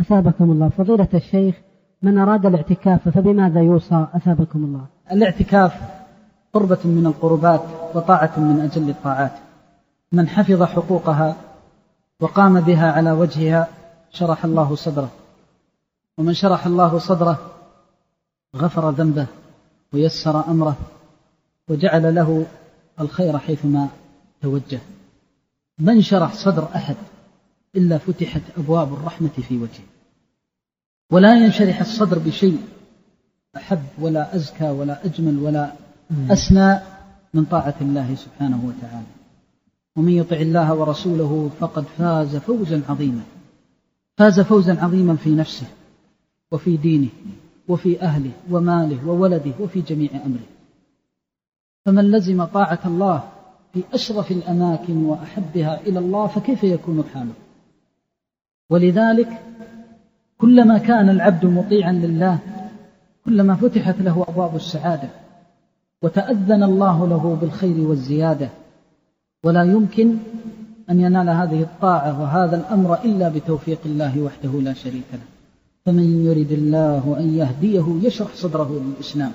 أثابكم الله. فضيلة الشيخ من أراد الاعتكاف فبماذا يوصى أثابكم الله؟ الاعتكاف قربة من القربات وطاعة من أجل الطاعات. من حفظ حقوقها وقام بها على وجهها شرح الله صدره. ومن شرح الله صدره غفر ذنبه ويسر أمره وجعل له الخير حيثما توجه. من شرح صدر أحد إلا فتحت أبواب الرحمة في وجهه. ولا ينشرح الصدر بشيء أحب ولا أزكى ولا أجمل ولا اسنى من طاعة الله سبحانه وتعالى. ومن يطع الله ورسوله فقد فاز فوزا عظيما. فاز فوزا عظيما في نفسه وفي دينه وفي أهله وماله وولده وفي جميع أمره. فمن لزم طاعة الله في أشرف الأماكن وأحبها إلى الله فكيف يكون حاله؟ ولذلك كلما كان العبد مطيعا لله كلما فتحت له أبواب السعادة وتأذن الله له بالخير والزيادة ولا يمكن أن ينال هذه الطاعة وهذا الأمر إلا بتوفيق الله وحده لا شريك له. فمن يرد الله أن يهديه يشرح صدره للإسلام.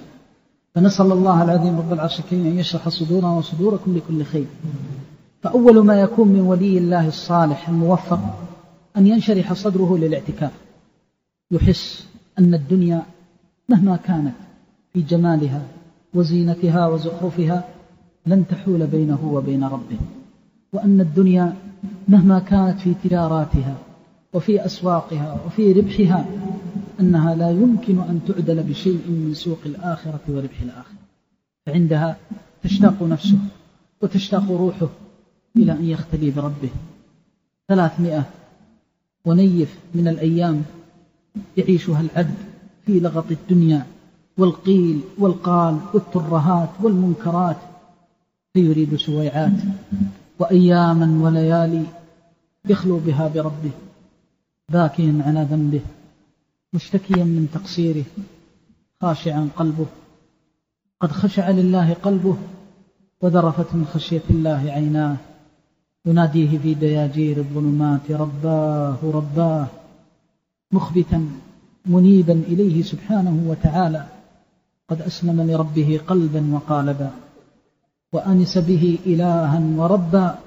فنسأل الله العظيم رب العرش الكريم أن يشرح صدورنا وصدوركم لكل خير. فأول ما يكون من ولي الله الصالح الموفق أن ينشرح صدره للاعتكاف. يحس أن الدنيا مهما كانت في جمالها وزينتها وزخرفها لن تحول بينه وبين ربه. وأن الدنيا مهما كانت في تجاراتها وفي أسواقها وفي ربحها أنها لا يمكن أن تعدل بشيء من سوق الآخرة وربح الآخرة. فعندها تشتاق نفسه وتشتاق روحه إلى أن يختلي بربه. ثلاثمائة ونيف من الأيام يعيشها العبد في لغط الدنيا والقيل والقال والترهات والمنكرات فيريد سويعات. وأياما وليالي يخلو بها بربه باكيا على ذنبه مشتكيا من تقصيره خاشعا قلبه. قد خشع لله قلبه وذرفت من خشية الله عيناه. يناديه في دياجير الظلمات رباه رباه. مخبتا منيبا إليه سبحانه وتعالى. قد أسلم لربه قلبا وقالبا. وأنس به إلها وربا.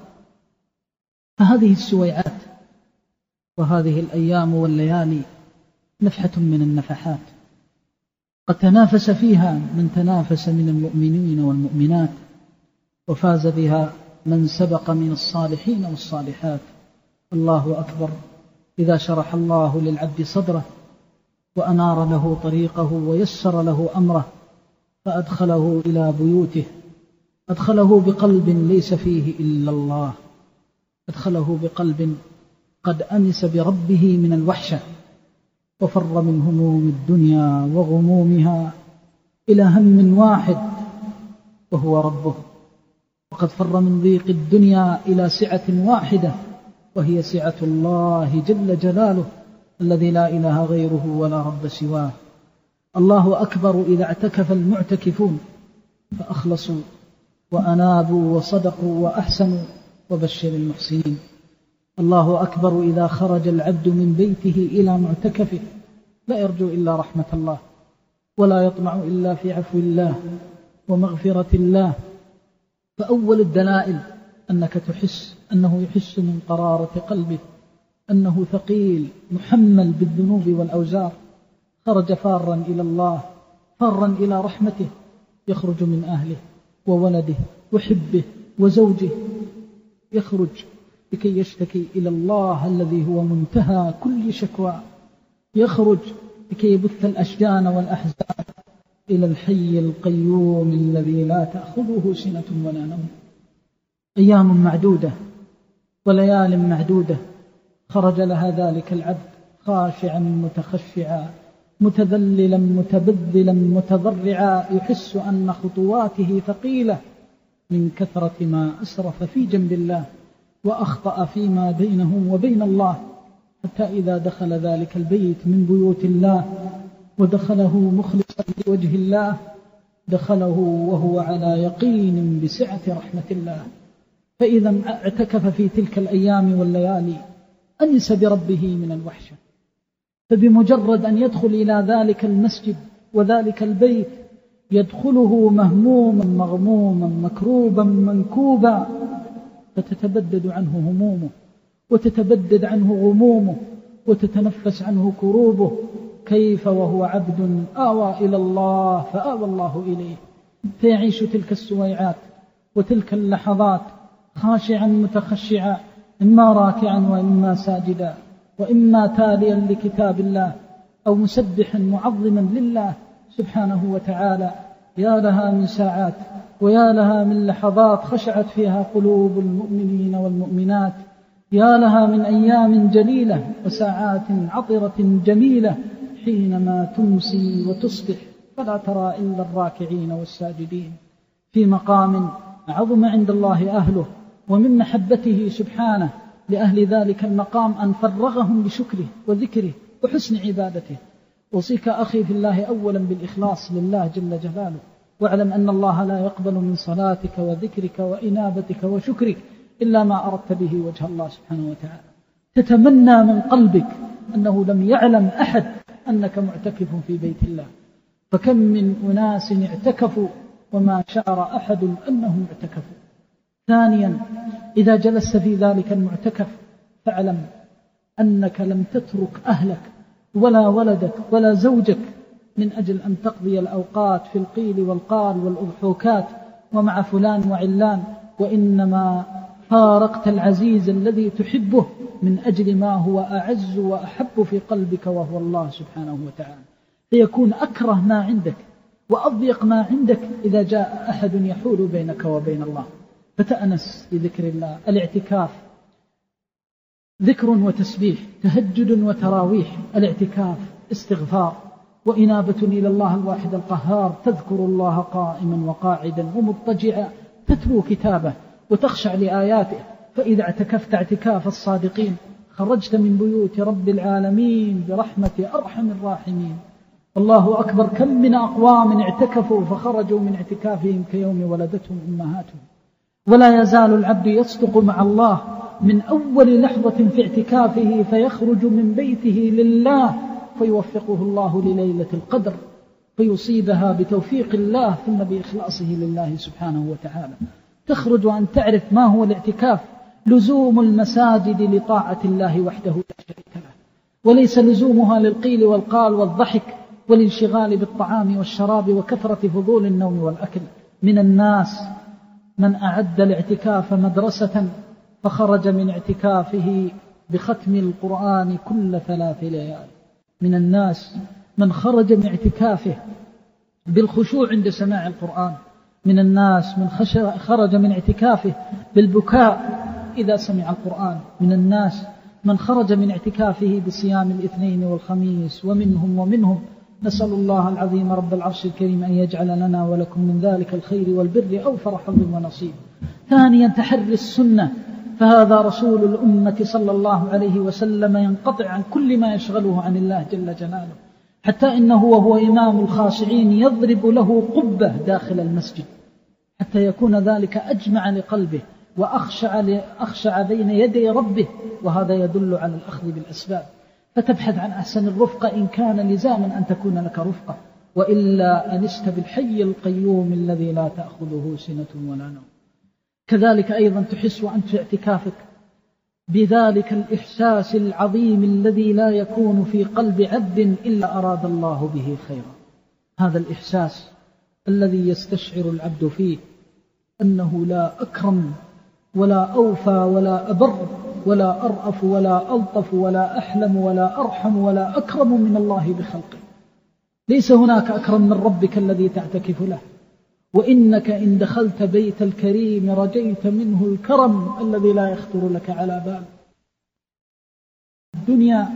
فهذه السويعات وهذه الأيام والليالي نفحة من النفحات. قد تنافس فيها من تنافس من المؤمنين والمؤمنات وفاز بها من سبق من الصالحين والصالحات. الله أكبر. إذا شرح الله للعبد صدره وأنار له طريقه ويسر له أمره فأدخله إلى بيوته. أدخله بقلب ليس فيه إلا الله. أدخله بقلب قد أنس بربه من الوحشة وفر من هموم الدنيا وغمومها إلى هم واحد وهو ربه. وقد فر من ضيق الدنيا إلى سعة واحدة وهي سعة الله جل جلاله الذي لا إله غيره ولا رب سواه. الله أكبر إذا اعتكف المعتكفون فأخلصوا وأنابوا وصدقوا وأحسنوا وبشر المحسنين. الله أكبر إذا خرج العبد من بيته إلى معتكفه لا يرجو إلا رحمة الله ولا يطمع إلا في عفو الله ومغفرة الله فأول الدلائل أنك تحس أنه يحس من قرارة قلبه أنه ثقيل محمل بالذنوب والأوزار. خرج فارا إلى الله فارا إلى رحمته يخرج من أهله وولده وحبه وزوجه يخرج لكي يشتكي إلى الله الذي هو منتهى كل شكوى يخرج لكي يبث الأشجان والأحزان. إلى الحي القيوم الذي لا تأخذه سنة ولا نوم. أيام معدودة وليال معدودة خرج لها ذلك العبد خاشعا متخشعا متذللا متبذلا متضرعا يحس أن خطواته ثقيلة. من كثرة ما أسرف في جنب الله وأخطأ فيما بينه وبين الله حتى إذا دخل ذلك البيت من بيوت الله ودخله مخلصا لوجه الله دخله وهو على يقين بسعة رحمة الله. فإذا اعتكف في تلك الأيام والليالي أنس بربه من الوحشة. فبمجرد أن يدخل إلى ذلك المسجد وذلك البيت يدخله مهموما مغموما مكروبا منكوبا فتتبدد عنه همومه وتتبدد عنه غمومه وتتنفس عنه كروبه كيف وهو عبد آوى إلى الله فآوى الله إليه. فيعيش تلك السويعات وتلك اللحظات خاشعا متخشعا إما راكعا وإما ساجدا وإما تاليا لكتاب الله أو مسبحا معظما لله سبحانه وتعالى. يا لها من ساعات ويا لها من لحظات خشعت فيها قلوب المؤمنين والمؤمنات. يا لها من أيام جليلة وساعات عطرة جميلة حينما تمسي وتصبح فلا ترى إلا الراكعين والساجدين. في مقام عظم عند الله أهله ومن محبته سبحانه لأهل ذلك المقام أن فرغهم بشكره وذكره وحسن عبادته. أوصيك أخي في الله أولا بالإخلاص لله جل جلاله. واعلم أن الله لا يقبل من صلاتك وذكرك وإنابتك وشكرك إلا ما أردت به وجه الله سبحانه وتعالى. تتمنى من قلبك أنه لم يعلم أحد أنك معتكف في بيت الله. فكم من أناس اعتكفوا وما شعر أحد أنهم اعتكفوا. ثانيا إذا جلست في ذلك المعتكف فاعلم أنك لم تترك أهلك ولا ولدك ولا زوجك من أجل أن تقضي الأوقات في القيل والقال والأضحوكات ومع فلان وعلان وإنما فارقت العزيز الذي تحبه من أجل ما هو أعز وأحب في قلبك وهو الله سبحانه وتعالى. فيكون أكره ما عندك وأضيق ما عندك إذا جاء أحد يحول بينك وبين الله. فتأنس بذكر الله. الاعتكاف ذكر وتسبيح تهجد وتراويح. الاعتكاف استغفار. وإنابة إلى الله الواحد القهار. تذكر الله قائما وقاعدا ومضطجعا. تتلو كتابه. وتخشع لآياته فإذا اعتكفت اعتكاف الصادقين خرجت من بيوت رب العالمين برحمة أرحم الراحمين. الله أكبر كم من أقوام اعتكفوا فخرجوا من اعتكافهم كيوم ولدتهم أمهاتهم. ولا يزال العبد يصدق مع الله من أول لحظة في اعتكافه فيخرج من بيته لله فيوفقه الله لليلة القدر فيصيبها بتوفيق الله ثم بإخلاصه لله سبحانه وتعالى. تخرج أن تعرف ما هو الاعتكاف. لزوم المساجد لطاعة الله وحده لا شريك له. وليس لزومها للقيل والقال والضحك والانشغال بالطعام والشراب وكثرة فضول النوم والأكل. من الناس من أعد الاعتكاف مدرسة فخرج من اعتكافه بختم القرآن كل ثلاث ليال. من الناس من خرج من اعتكافه بالخشوع عند سماع القرآن. من الناس من خرج من اعتكافه بالبكاء إذا سمع القرآن. من الناس من خرج من اعتكافه بصيام الاثنين والخميس ومنهم ومنهم. نسأل الله العظيم رب العرش الكريم أن يجعل لنا ولكم من ذلك الخير والبر أوفر حظ ونصيب. ثانيا تحري السنة. فهذا رسول الأمة صلى الله عليه وسلم ينقطع عن كل ما يشغله عن الله جل جلاله. حتى إنه وهو إمام الخاشعين يضرب له قبة داخل المسجد حتى يكون ذلك أجمع لقلبه وأخشع, أخشع بين يدي ربه وهذا يدل على الأخذ بالأسباب. فتبحث عن أحسن الرفقة إن كان لزاما أن تكون لك رفقة وإلا أنست بالحي القيوم الذي لا تأخذه سنة ولا نوم. كذلك أيضا تحس وأنت في اعتكافك بذلك الإحساس العظيم الذي لا يكون في قلب عبد إلا أراد الله به خيرا. هذا الإحساس الذي يستشعر العبد فيه أنه لا أكرم ولا أوفى ولا أبر ولا أرأف ولا ألطف ولا أحلم ولا أرحم ولا أكرم من الله بخلقه. ليس هناك أكرم من ربك الذي تعتكف له. وإنك إن دخلت بيت الكريم رجيت منه الكرم الذي لا يخطر لك على بال. الدنيا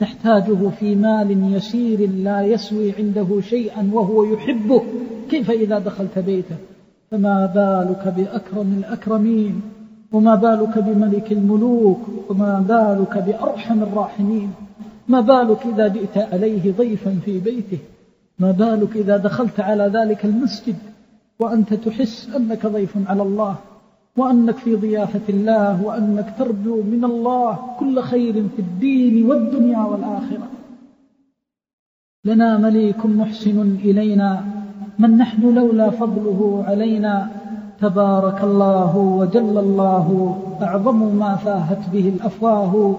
تحتاجه في مال يسير لا يسوي عنده شيئا وهو يحبه. كيف إذا دخلت بيته؟ فما بالك بأكرم الأكرمين؟ وما بالك بملك الملوك؟ وما بالك بأرحم الراحمين؟ ما بالك إذا جئت عليه ضيفا في بيته؟ ما بالك إذا دخلت على ذلك المسجد؟ وأنت تحس أنك ضيف على الله وأنك في ضيافة الله وأنك ترجو من الله كل خير في الدين والدنيا والآخرة. لنا مليك محسن إلينا من نحن لولا فضله علينا. تبارك الله وجل الله أعظم ما فاهت به الأفواه.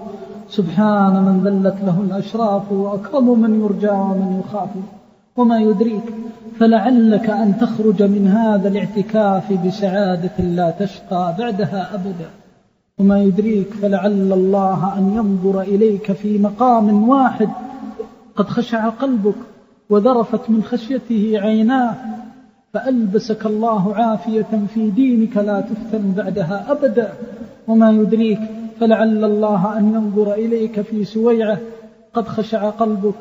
سبحان من ذلت له الأشراف وأكرم من يرجى ومن يخاف. وما يدريك فلعلك أن تخرج من هذا الاعتكاف بسعادة لا تشقى بعدها أبدا. وما يدريك فلعل الله أن ينظر إليك في مقام واحد قد خشع قلبك وذرفت من خشيته عيناه فألبسك الله عافية في دينك لا تفتن بعدها أبدا. وما يدريك فلعل الله أن ينظر إليك في سويعة قد خشع قلبك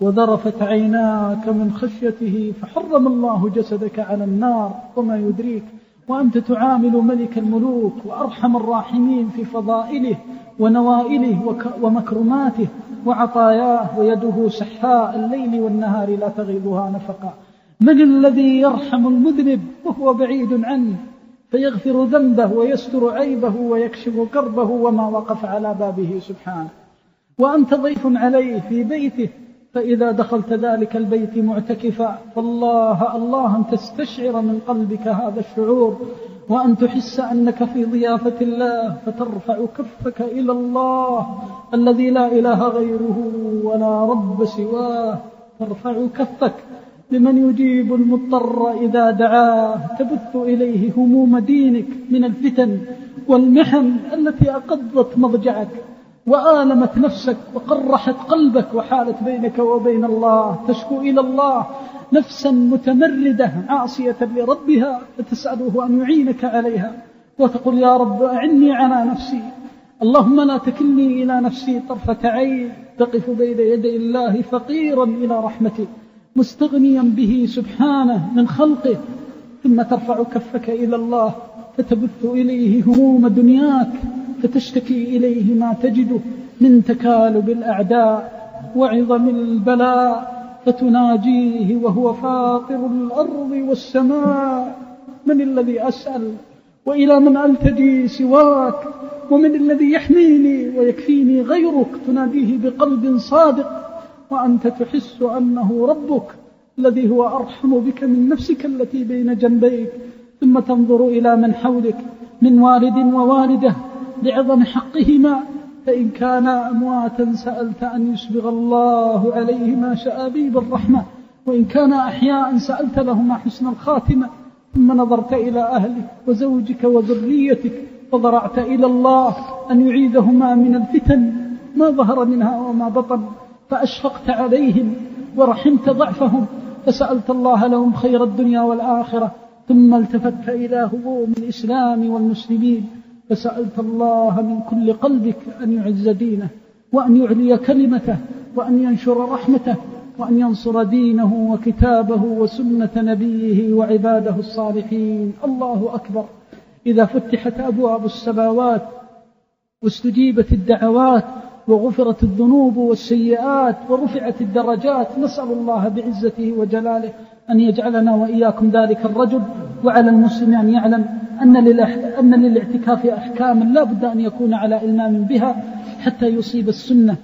وذرفت عيناك من خشيته فحرم الله جسدك على النار وما يدريك وأنت تعامل ملك الملوك وأرحم الراحمين في فضائله ونوائله ومكرماته وعطاياه ويده سحاء الليل والنهار لا تغيضها نفقا من الذي يرحم المذنب وهو بعيد عنه؟ فيغفر ذنبه ويستر عيبه ويكشف كربه وما وقف على بابه سبحانه. وأنت ضيف عليه في بيته فإذا دخلت ذلك البيت معتكفا فالله الله أن تستشعر من قلبك هذا الشعور وأن تحس أنك في ضيافة الله فترفع كفك إلى الله الذي لا إله غيره ولا رب سواه ترفع كفك لمن يجيب المضطر إذا دعاه تبث إليه هموم دينك من الفتن والمحن التي أقضت مضجعك. وآلمت نفسك وقرحت قلبك وحالت بينك وبين الله. تشكو إلى الله نفسا متمردة عاصية لربها فتسأله أن يعينك عليها وتقول يا رب أعني على نفسي. اللهم لا تكلني إلى نفسي طرفة عين تقف بين يدي الله فقيرا إلى رحمته مستغنيا به سبحانه من خلقه ثم ترفع كفك إلى الله فتبث إليه هموم دنياك. فتشتكي إليه ما تجده من تكالب الأعداء وعظم البلاء فتناجيه وهو فاطر الأرض والسماء. من الذي أسأل وإلى من ألتجي سواك؟ ومن الذي يحميني ويكفيني غيرك؟ تناديه بقلب صادق وأنت تحس أنه ربك الذي هو أرحم بك من نفسك التي بين جنبيك. ثم تنظر إلى من حولك من والد ووالدة لعظم حقهما فإن كانا أمواتا سألت أن يسبغ الله عليهما شآبيب الرحمة وإن كانا أحياء سألت لهما حسن الخاتمة ثم نظرت إلى أهلك وزوجك وذريتك فضرعت إلى الله أن يعيدهما من الفتن ما ظهر منها وما بطن فأشفقت عليهم ورحمت ضعفهم فسألت الله لهم خير الدنيا والآخرة ثم التفت إلى هموم الإسلام والمسلمين. فسألت الله من كل قلبك أن يعز دينه وأن يعلي كلمته وأن ينشر رحمته وأن ينصر دينه وكتابه وسنة نبيه وعباده الصالحين. الله أكبر. إذا فتحت أبواب السماوات واستجيبت الدعوات وغفرت الذنوب والسيئات ورفعت الدرجات نسأل الله بعزته وجلاله أن يجعلنا وإياكم ذلك الرجل وعلى المسلم أن يعلم أن, أن للاعتكاف أحكاما لا بد أن يكون على إلمام بها حتى يصيب السنة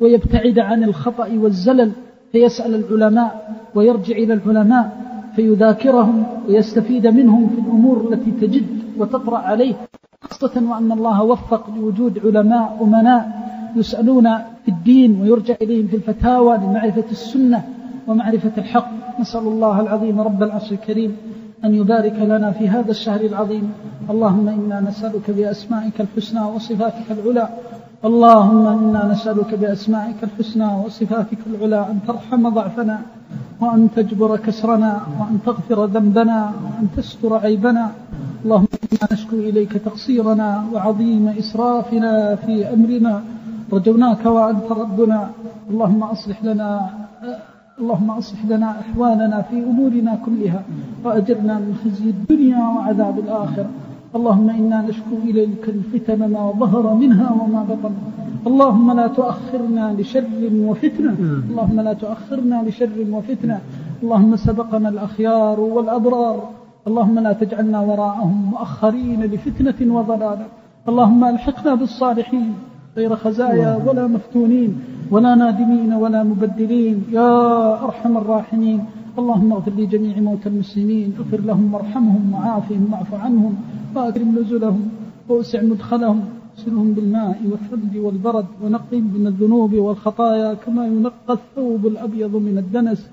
ويبتعد عن الخطأ والزلل فيسأل العلماء ويرجع إلى العلماء فيذاكرهم ويستفيد منهم في الأمور التي تجد وتطرأ عليه خاصة وأن الله وفق لوجود علماء أمناء يسألون في الدين ويرجع إليهم في الفتاوى لمعرفة السنة ومعرفة الحق. نسأل الله العظيم رب العرش الكريم أن يبارك لنا في هذا الشهر العظيم. اللهم إنا نسألك بأسمائك الحسنى وصفاتك العلى. اللهم إنا نسألك بأسمائك الحسنى وصفاتك العلى أن ترحم ضعفنا وأن تجبر كسرنا وأن تغفر ذنبنا وأن تستر عيبنا. اللهم إنا نشكو إليك تقصيرنا وعظيم إسرافنا في أمرنا. رجوناك وأنت ربنا. اللهم أصلح لنا اللهم أصلح لنا أحوالنا في أمورنا كلها وأجرنا من خزي الدنيا وعذاب الآخرة. اللهم إنا نشكو إليك الفتن ما ظهر منها وما بطن. اللهم لا تؤخرنا لشر وفتنة. اللهم لا تؤخرنا لشر وفتنة. اللهم سبقنا الأخيار والأبرار. اللهم لا تجعلنا وراءهم مؤخرين لفتنة وضلالة اللهم ألحقنا بالصالحين. غير خزايا ولا مفتونين ولا نادمين ولا مبدلين. يا أرحم الراحمين. اللهم اغفر لجميع موتى المسلمين. اغفر لهم وارحمهم وعافهم واعف عنهم وأكرم نزلهم ووسع مدخلهم. اغسلهم بالماء والثلج والبرد ونقهم من الذنوب والخطايا كما ينقى الثوب الأبيض من الدنس.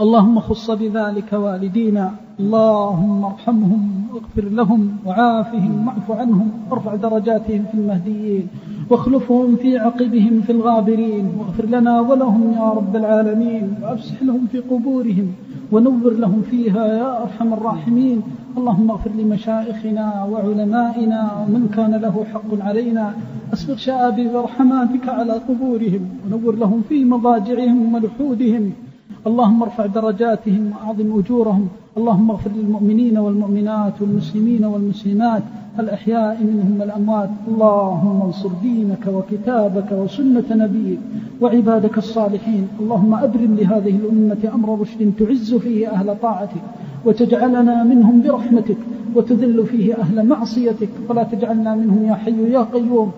اللهم خص بذلك والدينا. اللهم ارحمهم. واغفر لهم وعافهم واعف عنهم وارفع درجاتهم في المهديين واخلفهم في عقبهم في الغابرين واغفر لنا ولهم يا رب العالمين وأفسح لهم في قبورهم ونور لهم فيها يا أرحم الراحمين. اللهم اغفر لمشايخنا وعلمائنا ومن كان له حق علينا اسبغ شآبي برحماتك على قبورهم ونور لهم في مضاجعهم ولحودهم. اللهم ارفع درجاتهم وأعظم أجورهم. اللهم اغفر للمؤمنين والمؤمنات والمسلمين والمسلمات. الأحياء منهم والأموات اللهم انصر دينك وكتابك وسنة نبيك وعبادك الصالحين. اللهم أبرم لهذه الأمة أمر رشد تعز فيه أهل طاعتك وتجعلنا منهم برحمتك وتذل فيه أهل معصيتك. ولا تجعلنا منهم يا حي يا قيوم.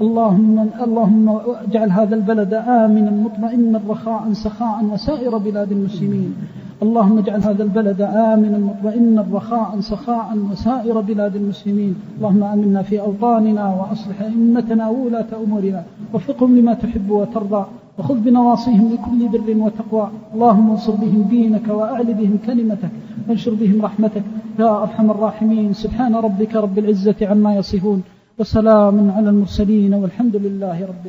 اللهم اللهم اجعل هذا البلد آمنا مطمئنا رخاء سخاء وسائر بلاد المسلمين. اللهم اجعل هذا البلد آمنا مطمئنا رخاء سخاء وسائر بلاد المسلمين. اللهم آمنا في أوطاننا وأصلح أئمتنا وولاة أمورنا. وفقهم لما تحب وترضى. وخذ بنواصيهم لكل بر وتقوى. اللهم انصر بهم دينك وأعل بهم كلمتك. وانشر بهم رحمتك. يا أرحم الراحمين. سبحان ربك رب العزة عما يصفون. وسلام على المرسلين والحمد لله رب